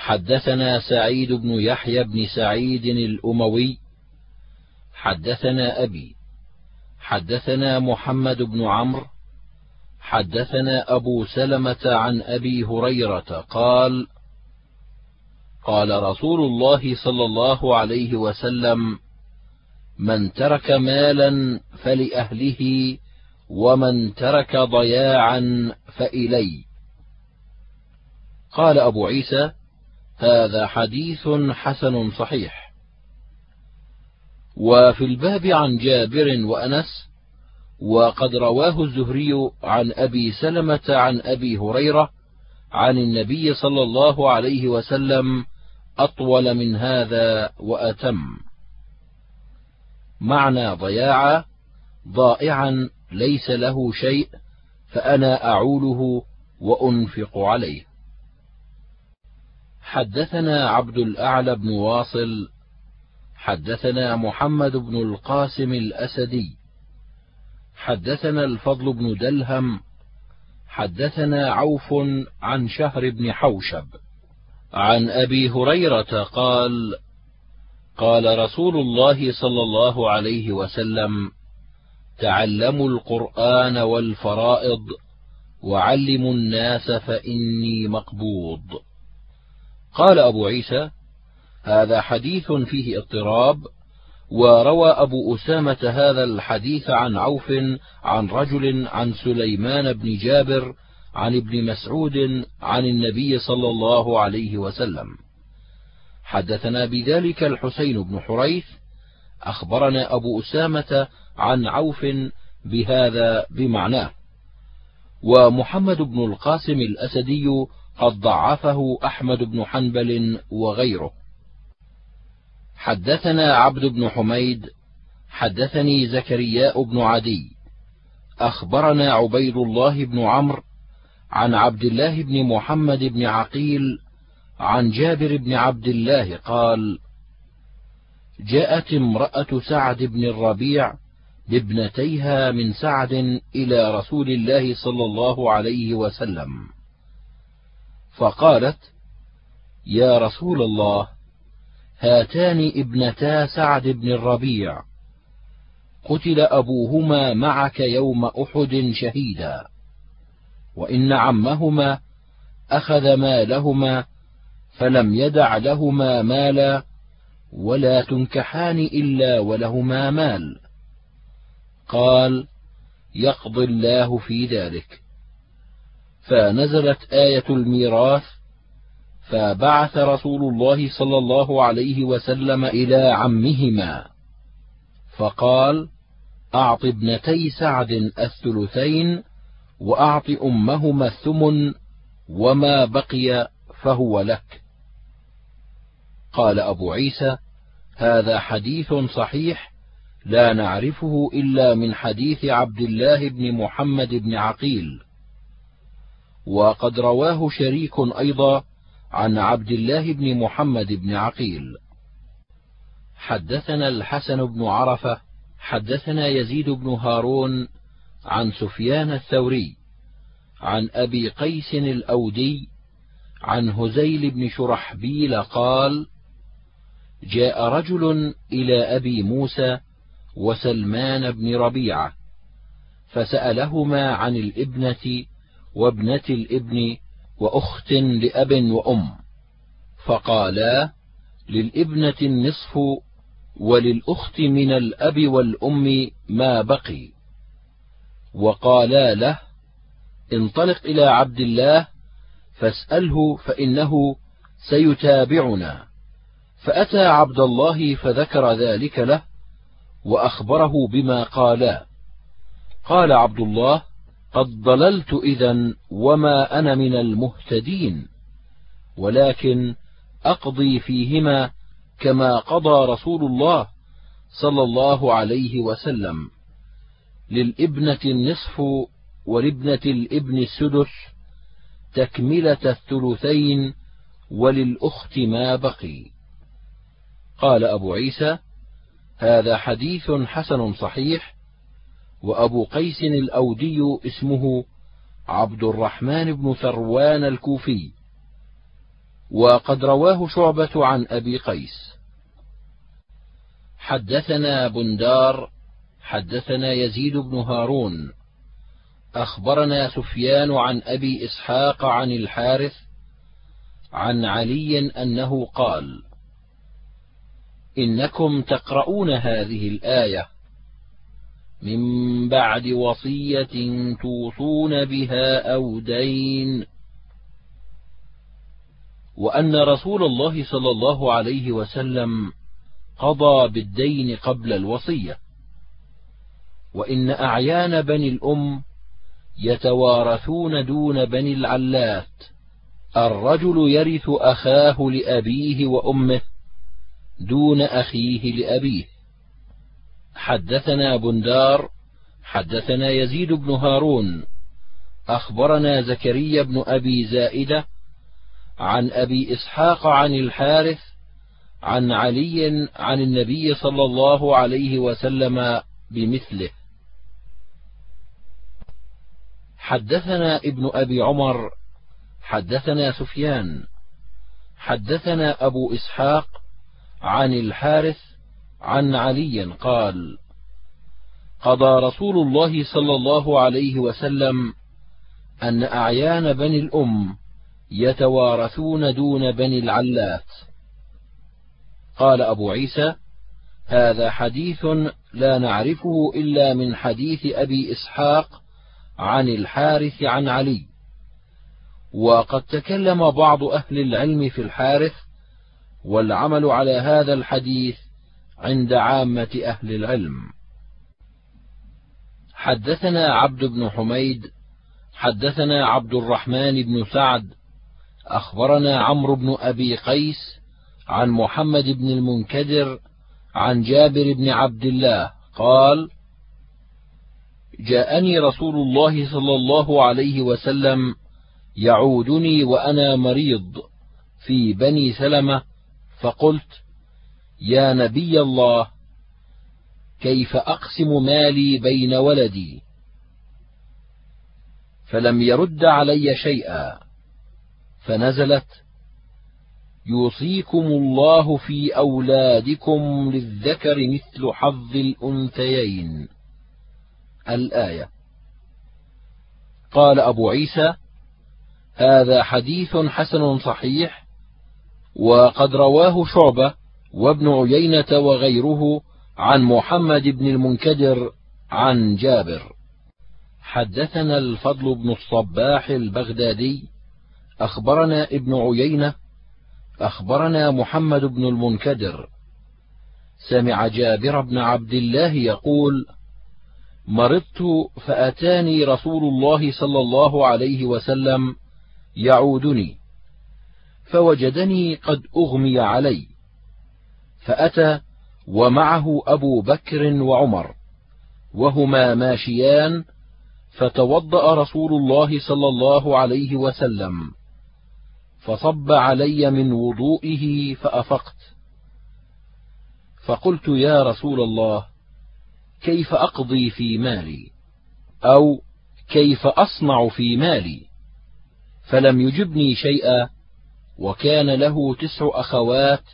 حدثنا سعيد بن يحيى بن سعيد الأموي حدثنا أبي حدثنا محمد بن عمرو حدثنا أبو سلمة عن أبي هريرة قال قال رسول الله صلى الله عليه وسلم من ترك مالا فلأهله ومن ترك ضياعا فإلي. قال أبو عيسى هذا حديث حسن صحيح. وفي الباب عن جابر وأنس وقد رواه الزهري عن أبي سلمة عن أبي هريرة عن النبي صلى الله عليه وسلم أطول من هذا وأتم. معنى ضياعا ضائعا ليس له شيء فأنا أعوله وأنفق عليه. حدثنا عبد الأعلى بن واصل حدثنا محمد بن القاسم الأسدي حدثنا الفضل بن دلهم حدثنا عوف عن شهر بن حوشب. عن أبي هريرة قال قال رسول الله صلى الله عليه وسلم تعلموا القرآن والفرائض وعلموا الناس فإني مقبوض. قال أبو عيسى هذا حديث فيه اضطراب وروى أبو أسامة هذا الحديث عن عوف عن رجل عن سليمان بن جابر عن ابن مسعود عن النبي صلى الله عليه وسلم. حدثنا بذلك الحسين بن حريث أخبرنا أبو أسامة عن عوف بهذا بمعناه. ومحمد بن القاسم الأسدي قد ضعفه أحمد بن حنبل وغيره. حدثنا عبد بن حميد حدثني زكرياء بن عدي أخبرنا عبيد الله بن عمرو عن عبد الله بن محمد بن عقيل عن جابر بن عبد الله قال جاءت امرأة سعد بن الربيع بابنتيها من سعد إلى رسول الله صلى الله عليه وسلم. فقالت يا رسول الله هاتان ابنتا سعد بن الربيع. قتل أبوهما معك يوم أحد شهيدا. وإن عمهما أخذ مالهما فلم يدع لهما مالا ولا تنكحان إلا ولهما مال. قال يقضي الله في ذلك. فنزلت آية الميراث فبعث رسول الله صلى الله عليه وسلم إلى عمهما فقال أعط ابنتي سعد الثلثين وأعط أمهما الثمن وما بقي فهو لك. قال أبو عيسى هذا حديث صحيح لا نعرفه إلا من حديث عبد الله بن محمد بن عقيل. وقد رواه شريك أيضا عن عبد الله بن محمد بن عقيل. حدثنا الحسن بن عرفة حدثنا يزيد بن هارون عن سفيان الثوري عن أبي قيس الأودي عن هزيل بن شرحبيل قال جاء رجل إلى أبي موسى وسلمان بن ربيعة فسألهما عن الإبنة وابنة الابن وأخت لأب وأم فقالا للابنة النصف وللأخت من الأب والأم ما بقي. وقالا له انطلق إلى عبد الله فاسأله فإنه سيتابعنا. فأتى عبد الله فذكر ذلك له وأخبره بما قالا. قال عبد الله قد ضللت اذا وما أنا من المهتدين ولكن أقضي فيهما كما قضى رسول الله صلى الله عليه وسلم. للإبنة النصف ولابنة الإبن السدس تكملة الثلثين وللأخت ما بقي. قال أبو عيسى هذا حديث حسن صحيح وأبو قيس الأودي اسمه عبد الرحمن بن ثروان الكوفي وقد رواه شعبة عن أبي قيس. حدثنا بندار حدثنا يزيد بن هارون. أخبرنا سفيان عن أبي إسحاق عن الحارث عن علي أنه قال إنكم تقرؤون هذه الآية من بعد وصية توصون بها أو دين. وأن رسول الله صلى الله عليه وسلم قضى بالدين قبل الوصية. وإن أعيان بني الأم يتوارثون دون بني العلات. الرجل يرث أخاه لأبيه وأمه دون أخيه لأبيه. حدثنا بندار حدثنا يزيد بن هارون أخبرنا زكريا بن أبي زائدة عن أبي إسحاق عن الحارث عن علي عن النبي صلى الله عليه وسلم بمثله. حدثنا ابن أبي عمر حدثنا سفيان حدثنا أبو إسحاق عن الحارث عن علي قال قضى رسول الله صلى الله عليه وسلم أن أعيان بني الأم يتوارثون دون بني العلات. قال أبو عيسى هذا حديث لا نعرفه إلا من حديث أبي إسحاق عن الحارث عن علي. وقد تكلم بعض أهل العلم في الحارث والعمل على هذا الحديث عند عامة أهل العلم. حدثنا عبد بن حميد حدثنا عبد الرحمن بن سعد أخبرنا عمرو بن أبي قيس عن محمد بن المنكدر عن جابر بن عبد الله قال جاءني رسول الله صلى الله عليه وسلم يعودني وأنا مريض في بني سلمة فقلت يا نبي الله كيف أقسم مالي بين ولدي؟ فلم يرد علي شيئا فنزلت يوصيكم الله في أولادكم للذكر مثل حظ الأنثيين. الآية. قال أبو عيسى هذا حديث حسن صحيح وقد رواه شعبة وابن عيينة وغيره عن محمد بن المنكدر عن جابر. حدثنا الفضل بن الصباح البغدادي أخبرنا ابن عيينة أخبرنا محمد بن المنكدر. سمع جابر بن عبد الله يقول مرضت فأتاني رسول الله صلى الله عليه وسلم يعودني فوجدني قد أغمي علي فأتى ومعه أبو بكر وعمر وهما ماشيان فتوضأ رسول الله صلى الله عليه وسلم فصب علي من وضوئه فأفقت. فقلت يا رسول الله كيف أقضي في مالي؟ أو كيف أصنع في مالي؟ فلم يجبني شيئا وكان له تسع أخوات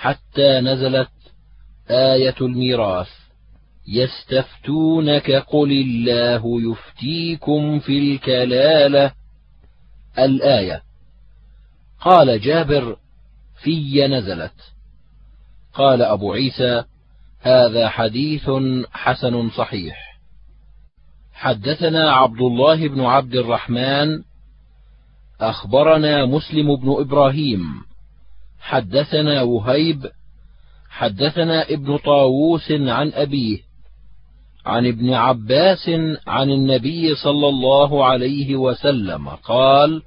حتى نزلت آية الميراث. يستفتونك قل الله يفتيكم في الكلالة. الآية. قال جابر في نزلت. قال أبو عيسى هذا حديث حسن صحيح. حدثنا عبد الله بن عبد الرحمن أخبرنا مسلم بن إبراهيم حدثنا وهيب حدثنا ابن طاووس عن أبيه عن ابن عباس عن النبي صلى الله عليه وسلم قال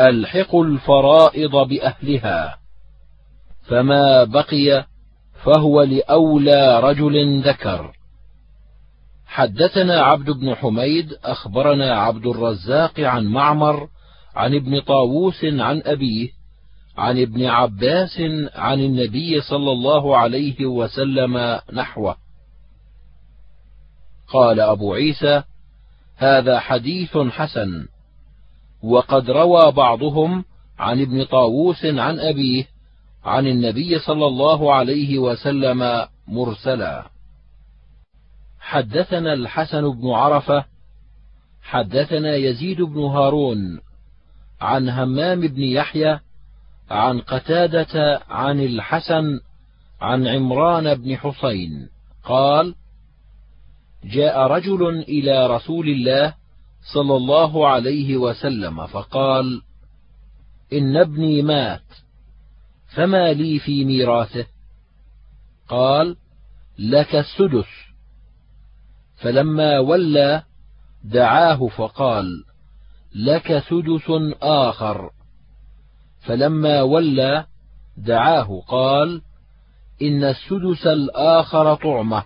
الحقوا الفرائض بأهلها فما بقي فهو لأولى رجل ذكر. حدثنا عبد بن حميد أخبرنا عبد الرزاق عن معمر عن ابن طاووس عن أبيه عن ابن عباس عن النبي صلى الله عليه وسلم نحوه. قال أبو عيسى هذا حديث حسن وقد روى بعضهم عن ابن طاووس عن أبيه عن النبي صلى الله عليه وسلم مرسلا. حدثنا الحسن بن عرفة حدثنا يزيد بن هارون عن همام بن يحيى عن قتادة عن الحسن عن عمران بن حسين قال جاء رجل إلى رسول الله صلى الله عليه وسلم فقال إن ابني مات فما لي في ميراثه؟ قال لك السدس. فلما ولى دعاه فقال لك سدس آخر. فلما ولى دعاه قال إن السدس الآخر طعمة.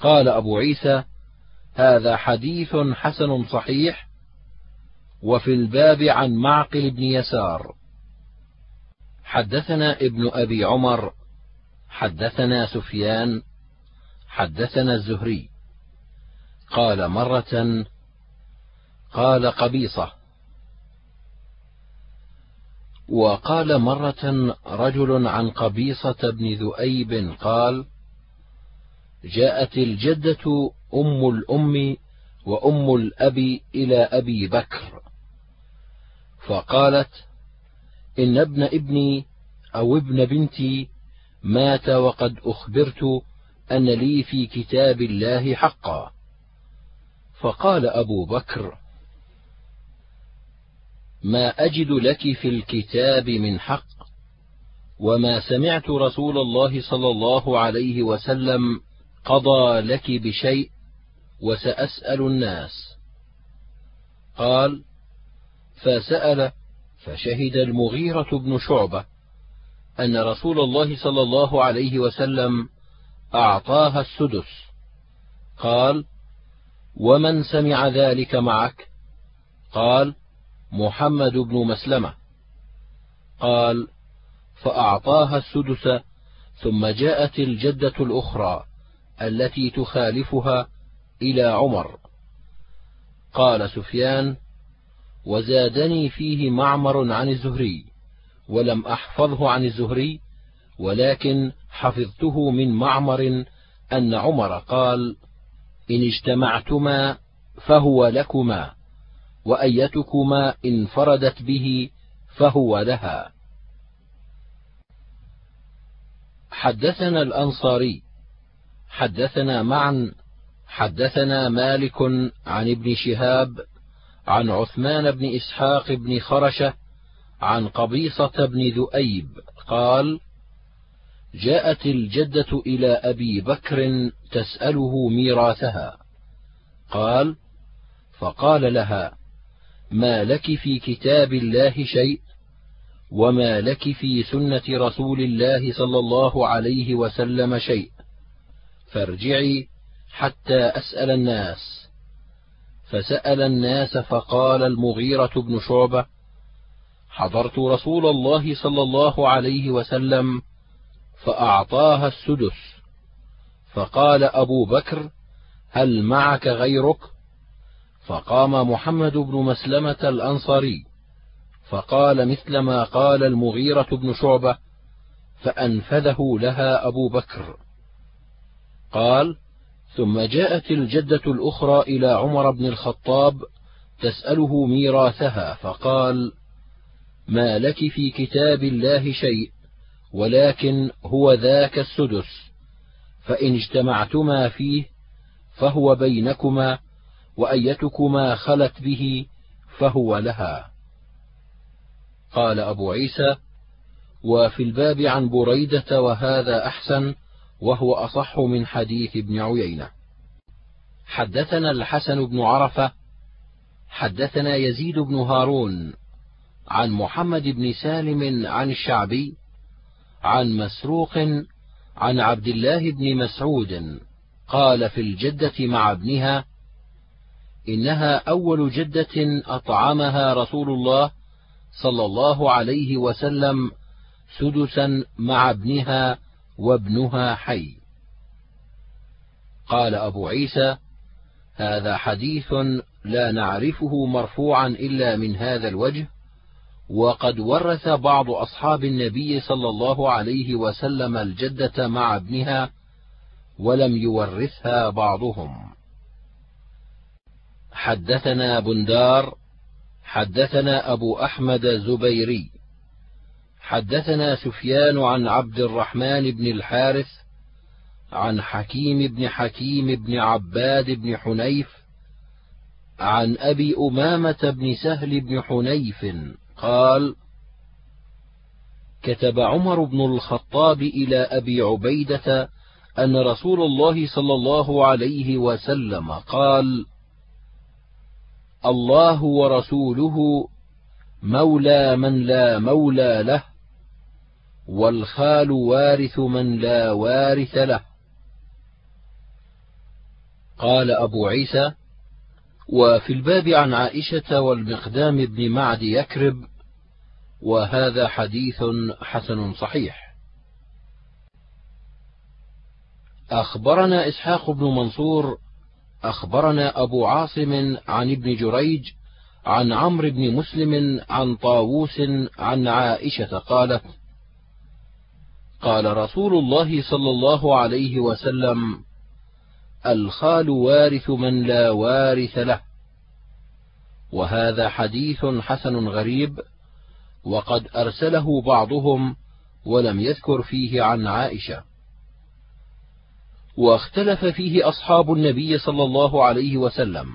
قال أبو عيسى هذا حديث حسن صحيح وفي الباب عن معقل بن يسار. حدثنا ابن أبي عمر حدثنا سفيان حدثنا الزهري. قال مرة قال قبيصة وقال مرة رجل عن قبيصة بن ذؤيب قال جاءت الجدة أم الأم وأم الأب إلى أبي بكر. فقالت إن ابن ابني أو ابن بنتي مات وقد أخبرت أن لي في كتاب الله حقا. فقال أبو بكر ما أجد لك في الكتاب من حق وما سمعت رسول الله صلى الله عليه وسلم قضى لك بشيء وسأسأل الناس. قال فسأل فشهد المغيرة بن شعبة أن رسول الله صلى الله عليه وسلم أعطاها السدس. قال ومن سمع ذلك معك؟ قال محمد بن مسلمة. قال فأعطاها السدس ثم جاءت الجدة الأخرى التي تخالفها إلى عمر. قال سفيان وزادني فيه معمر عن الزهري ولم أحفظه عن الزهري ولكن حفظته من معمر أن عمر قال إن اجتمعتما فهو لكما. وأيتكما انفردت به فهو لها. حدثنا الأنصاري حدثنا معا حدثنا مالك عن ابن شهاب عن عثمان بن إسحاق بن خرشة عن قبيصة بن ذؤيب قال جاءت الجدة إلى أبي بكر تسأله ميراثها قال فقال لها ما لك في كتاب الله شيء وما لك في سنة رسول الله صلى الله عليه وسلم شيء. فارجعي حتى أسأل الناس. فسأل الناس فقال المغيرة بن شعبة حضرت رسول الله صلى الله عليه وسلم فأعطاها السدس. فقال أبو بكر هل معك غيرك؟ فقام محمد بن مسلمة الأنصاري فقال مثل ما قال المغيرة بن شعبة فأنفذه لها أبو بكر. قال ثم جاءت الجدة الأخرى إلى عمر بن الخطاب تسأله ميراثها فقال ما لك في كتاب الله شيء ولكن هو ذاك السدس فإن اجتمعتما فيه فهو بينكما وأيتكما خلت به فهو لها. قال أبو عيسى وفي الباب عن بريدة وهذا أحسن وهو أصح من حديث ابن عيينة. حدثنا الحسن بن عرفة حدثنا يزيد بن هارون عن محمد بن سالم عن الشعبي عن مسروق عن عبد الله بن مسعود قال في الجدة مع ابنها إنها أول جدة أطعمها رسول الله صلى الله عليه وسلم سدسا مع ابنها وابنها حي. قال أبو عيسى هذا حديث لا نعرفه مرفوعا إلا من هذا الوجه وقد ورث بعض أصحاب النبي صلى الله عليه وسلم الجدة مع ابنها ولم يورثها بعضهم. حدثنا بندار حدثنا أبو أحمد زبيري حدثنا سفيان عن عبد الرحمن بن الحارث عن حكيم بن حكيم بن عباد بن حنيف عن أبي أمامة بن سهل بن حنيف قال كتب عمر بن الخطاب إلى أبي عبيدة أن رسول الله صلى الله عليه وسلم قال الله ورسوله مولى من لا مولى له والخال وارث من لا وارث له. قال أبو عيسى وفي الباب عن عائشة والمقدام بن معد يكرب وهذا حديث حسن صحيح. أخبرنا إسحاق بن منصور أخبرنا أبو عاصم عن ابن جريج عن عمرو بن مسلم عن طاووس عن عائشة قالت قال رسول الله صلى الله عليه وسلم الخال وارث من لا وارث له. وهذا حديث حسن غريب وقد أرسله بعضهم ولم يذكر فيه عن عائشة. واختلف فيه أصحاب النبي صلى الله عليه وسلم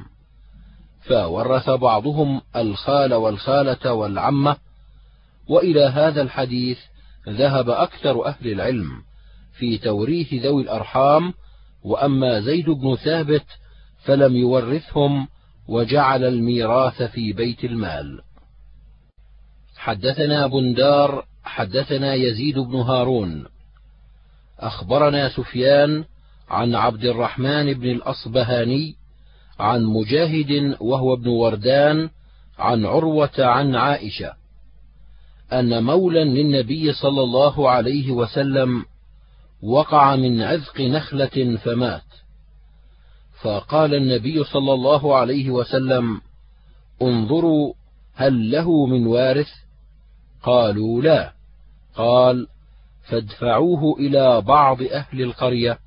فورث بعضهم الخال والخالة والعمة وإلى هذا الحديث ذهب أكثر أهل العلم في توريث ذوي الأرحام وأما زيد بن ثابت فلم يورثهم وجعل الميراث في بيت المال. حدثنا بندار حدثنا يزيد بن هارون أخبرنا سفيان عن عبد الرحمن بن الأصبهاني عن مجاهد وهو ابن وردان عن عروة عن عائشة أن مولا للنبي صلى الله عليه وسلم وقع من عذق نخلة فمات. فقال النبي صلى الله عليه وسلم انظروا هل له من وارث؟ قالوا لا. قال فادفعوه إلى بعض أهل القرية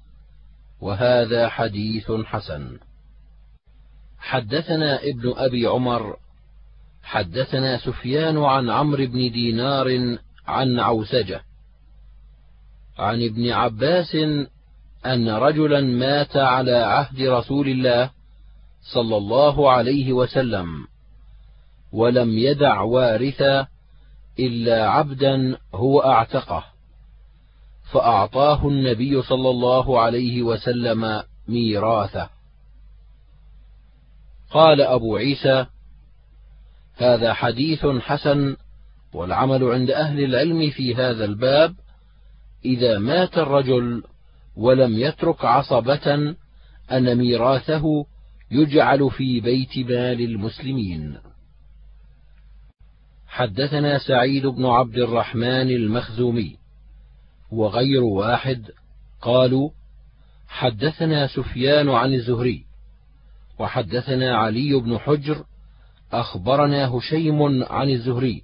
وهذا حديث حسن. حدثنا ابن أبي عمر حدثنا سفيان عن عمرو بن دينار عن عوسجة عن ابن عباس أن رجلا مات على عهد رسول الله صلى الله عليه وسلم ولم يدع وارثا إلا عبدا هو أعتقه. فأعطاه النبي صلى الله عليه وسلم ميراثه قال أبو عيسى هذا حديث حسن والعمل عند أهل العلم في هذا الباب إذا مات الرجل ولم يترك عصبة أن ميراثه يجعل في بيت مال المسلمين. حدثنا سعيد بن عبد الرحمن المخزومي وغير واحد قالوا حدثنا سفيان عن الزهري وحدثنا علي بن حجر أخبرنا هشيم عن الزهري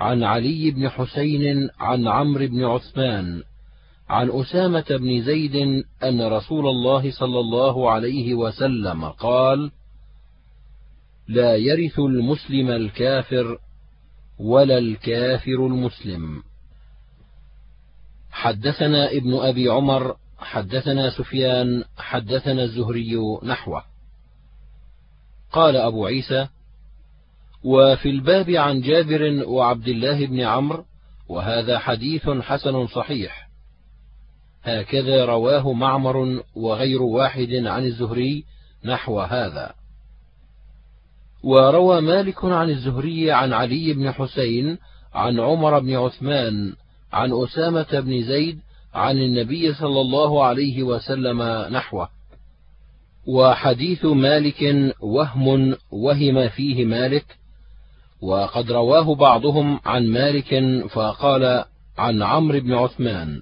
عن علي بن حسين عن عمرو بن عثمان عن أسامة بن زيد أن رسول الله صلى الله عليه وسلم قال: لا يرث المسلم الكافر ولا الكافر المسلم. حدثنا ابن أبي عمر حدثنا سفيان حدثنا الزهري نحوه. قال أبو عيسى: وفي الباب عن جابر وعبد الله بن عمرو وهذا حديث حسن صحيح هكذا رواه معمر وغير واحد عن الزهري نحو هذا وروى مالك عن الزهري عن علي بن حسين عن عمر بن عثمان عن أسامة بن زيد عن النبي صلى الله عليه وسلم نحوه. وحديث مالك وهم وهم فيه مالك وقد رواه بعضهم عن مالك فقال عن عمرو بن عثمان.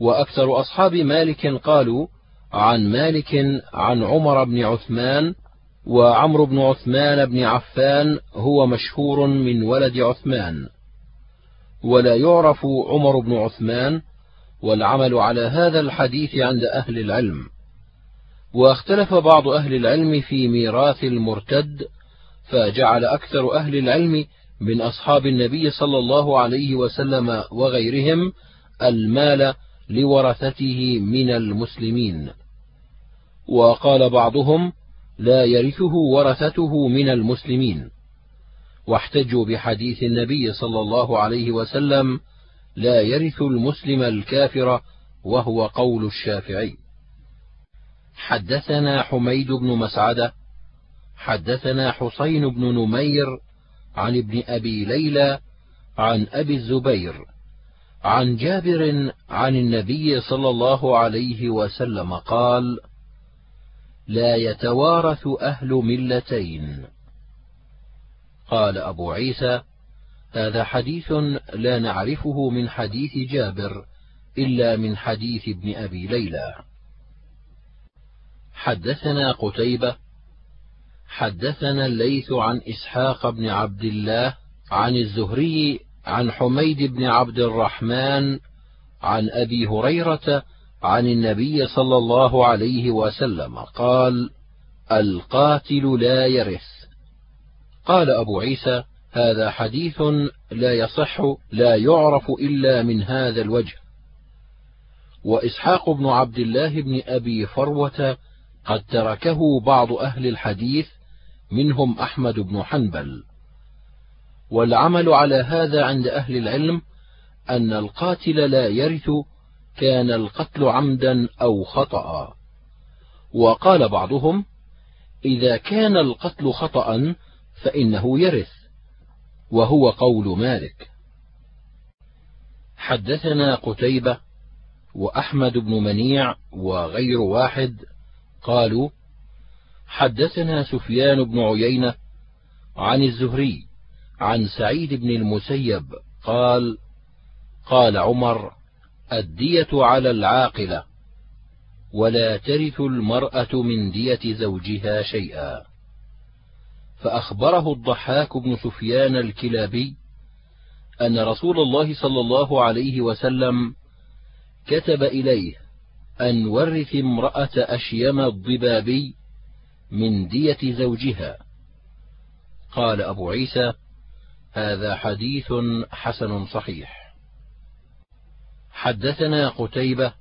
وأكثر أصحاب مالك قالوا عن مالك عن عمر بن عثمان وعمرو بن عثمان بن عفان هو مشهور من ولد عثمان. ولا يعرف عمر بن عثمان والعمل على هذا الحديث عند أهل العلم. واختلف بعض أهل العلم في ميراث المرتد فجعل أكثر أهل العلم من أصحاب النبي صلى الله عليه وسلم وغيرهم المال لورثته من المسلمين. وقال بعضهم لا يرثه ورثته من المسلمين. واحتجوا بحديث النبي صلى الله عليه وسلم لا يرث المسلم الكافر وهو قول الشافعي. حدثنا حميد بن مسعدة حدثنا حسين بن نمير عن ابن أبي ليلى عن أبي الزبير عن جابر عن النبي صلى الله عليه وسلم قال لا يتوارث أهل ملتين. قال أبو عيسى هذا حديث لا نعرفه من حديث جابر إلا من حديث ابن أبي ليلى. حدثنا قتيبة حدثنا الليث عن إسحاق بن عبد الله عن الزهري عن حميد بن عبد الرحمن عن أبي هريرة عن النبي صلى الله عليه وسلم قال القاتل لا يرث. قال أبو عيسى هذا حديث لا يصح لا يعرف إلا من هذا الوجه. وإسحاق بن عبد الله بن أبي فروة قد تركه بعض أهل الحديث منهم أحمد بن حنبل. والعمل على هذا عند أهل العلم أن القاتل لا يرث كان القتل عمدا أو خطأ. وقال بعضهم إذا كان القتل خطأ فإنه يرث وهو قول مالك. حدثنا قتيبة وأحمد بن منيع وغير واحد قالوا حدثنا سفيان بن عيينة عن الزهري عن سعيد بن المسيب قال قال عمر الدية على العاقلة ولا ترث المرأة من دية زوجها شيئا. فأخبره الضحاك بن سفيان الكلابي أن رسول الله صلى الله عليه وسلم كتب إليه أن ورث امرأة أشيم الضبابي من دية زوجها. قال أبو عيسى هذا حديث حسن صحيح. حدثنا قتيبة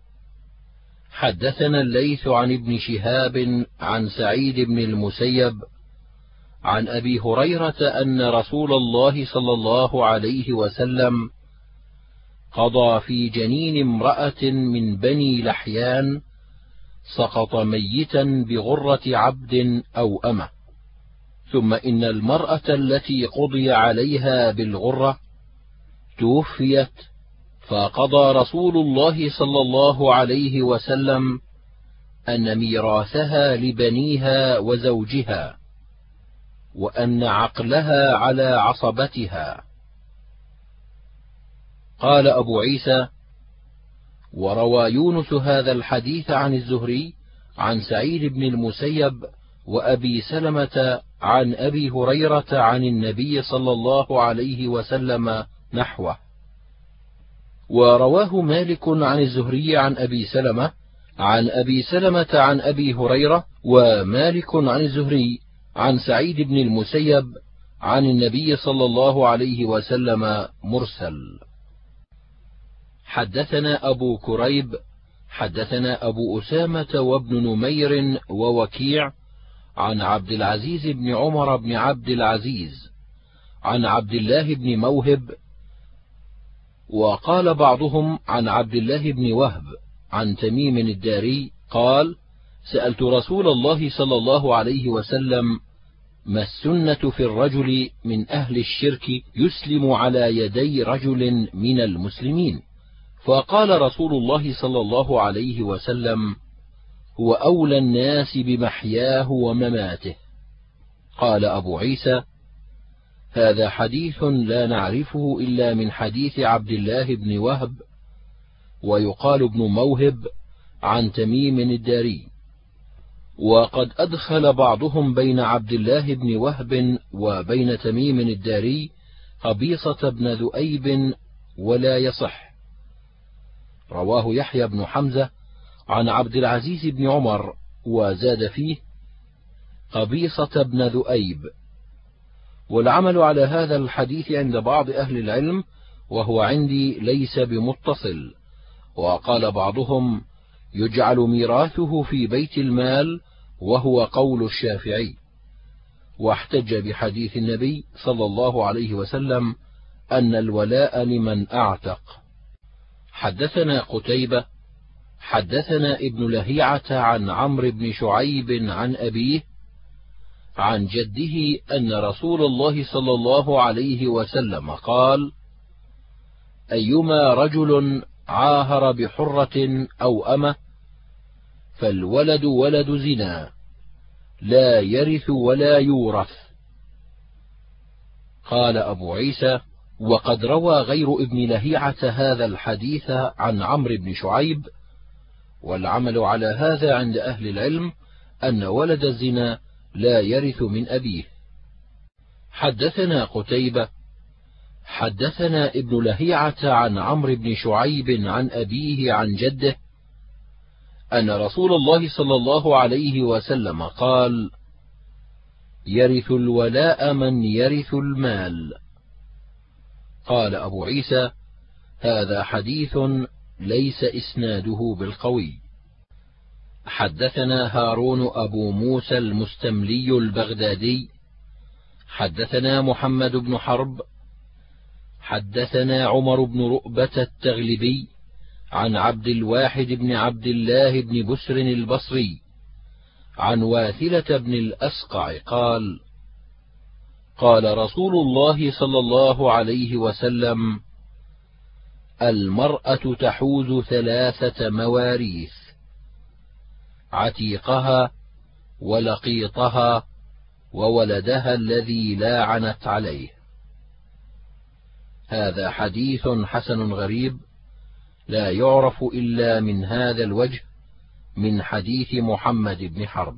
حدثنا الليث عن ابن شهاب عن سعيد بن المسيب عن أبي هريرة أن رسول الله صلى الله عليه وسلم قضى في جنين امرأة من بني لحيان سقط ميتا بغرة عبد أو أمة. ثم إن المرأة التي قضي عليها بالغرة توفيت فقضى رسول الله صلى الله عليه وسلم أن ميراثها لبنيها وزوجها. وأن عقلها على عصبتها. قال أبو عيسى وروى يونس هذا الحديث عن الزهري عن سعيد بن المسيب وأبي سلمة عن أبي هريرة عن النبي صلى الله عليه وسلم نحوه. ورواه مالك عن الزهري عن أبي سلمة عن أبي سلمة عن أبي هريرة ومالك عن الزهري عن سعيد بن المسيب عن النبي صلى الله عليه وسلم مرسل. حدثنا أبو كريب حدثنا أبو أسامة وابن نمير ووكيع عن عبد العزيز بن عمر بن عبد العزيز عن عبد الله بن موهب وقال بعضهم عن عبد الله بن وهب عن تميم الداري قال سألت رسول الله صلى الله عليه وسلم ما السنة في الرجل من أهل الشرك يسلم على يدي رجل من المسلمين؟ فقال رسول الله صلى الله عليه وسلم هو أولى الناس بمحياه ومماته. قال أبو عيسى هذا حديث لا نعرفه إلا من حديث عبد الله بن وهب ويقال ابن موهب عن تميم الداري. وقد أدخل بعضهم بين عبد الله بن وهب وبين تميم الداري قبيصة بن ذؤيب ولا يصح. رواه يحيى بن حمزة عن عبد العزيز بن عمر وزاد فيه قبيصة بن ذؤيب. والعمل على هذا الحديث عند بعض أهل العلم وهو عندي ليس بمتصل. وقال بعضهم يجعل ميراثه في بيت المال وهو قول الشافعي. واحتج بحديث النبي صلى الله عليه وسلم أن الولاء لمن أعتق. حدثنا قتيبة حدثنا ابن لهيعة عن عمرو بن شعيب عن أبيه عن جده أن رسول الله صلى الله عليه وسلم قال أيما رجل عاهر بحرة أو أمة فالولد ولد زنا لا يرث ولا يورث. قال أبو عيسى وقد روى غير ابن لهيعة هذا الحديث عن عمرو بن شعيب والعمل على هذا عند أهل العلم أن ولد الزنا لا يرث من أبيه. حدثنا قتيبة حدثنا ابن لهيعة عن عمرو بن شعيب عن أبيه عن جده أن رسول الله صلى الله عليه وسلم قال يرث الولاء من يرث المال. قال أبو عيسى هذا حديث ليس إسناده بالقوي. حدثنا هارون أبو موسى المستملي البغدادي. حدثنا محمد بن حرب. حدثنا عمر بن رؤبة التغلبي. عن عبد الواحد بن عبد الله بن بسر البصري عن واثلة بن الأسقع قال: قال رسول الله صلى الله عليه وسلم: المرأة تحوز ثلاثة مواريث: عتيقها ولقيطها وولدها الذي لاعنت عليه. هذا حديث حسن غريب لا يعرف إلا من هذا الوجه من حديث محمد بن حرب.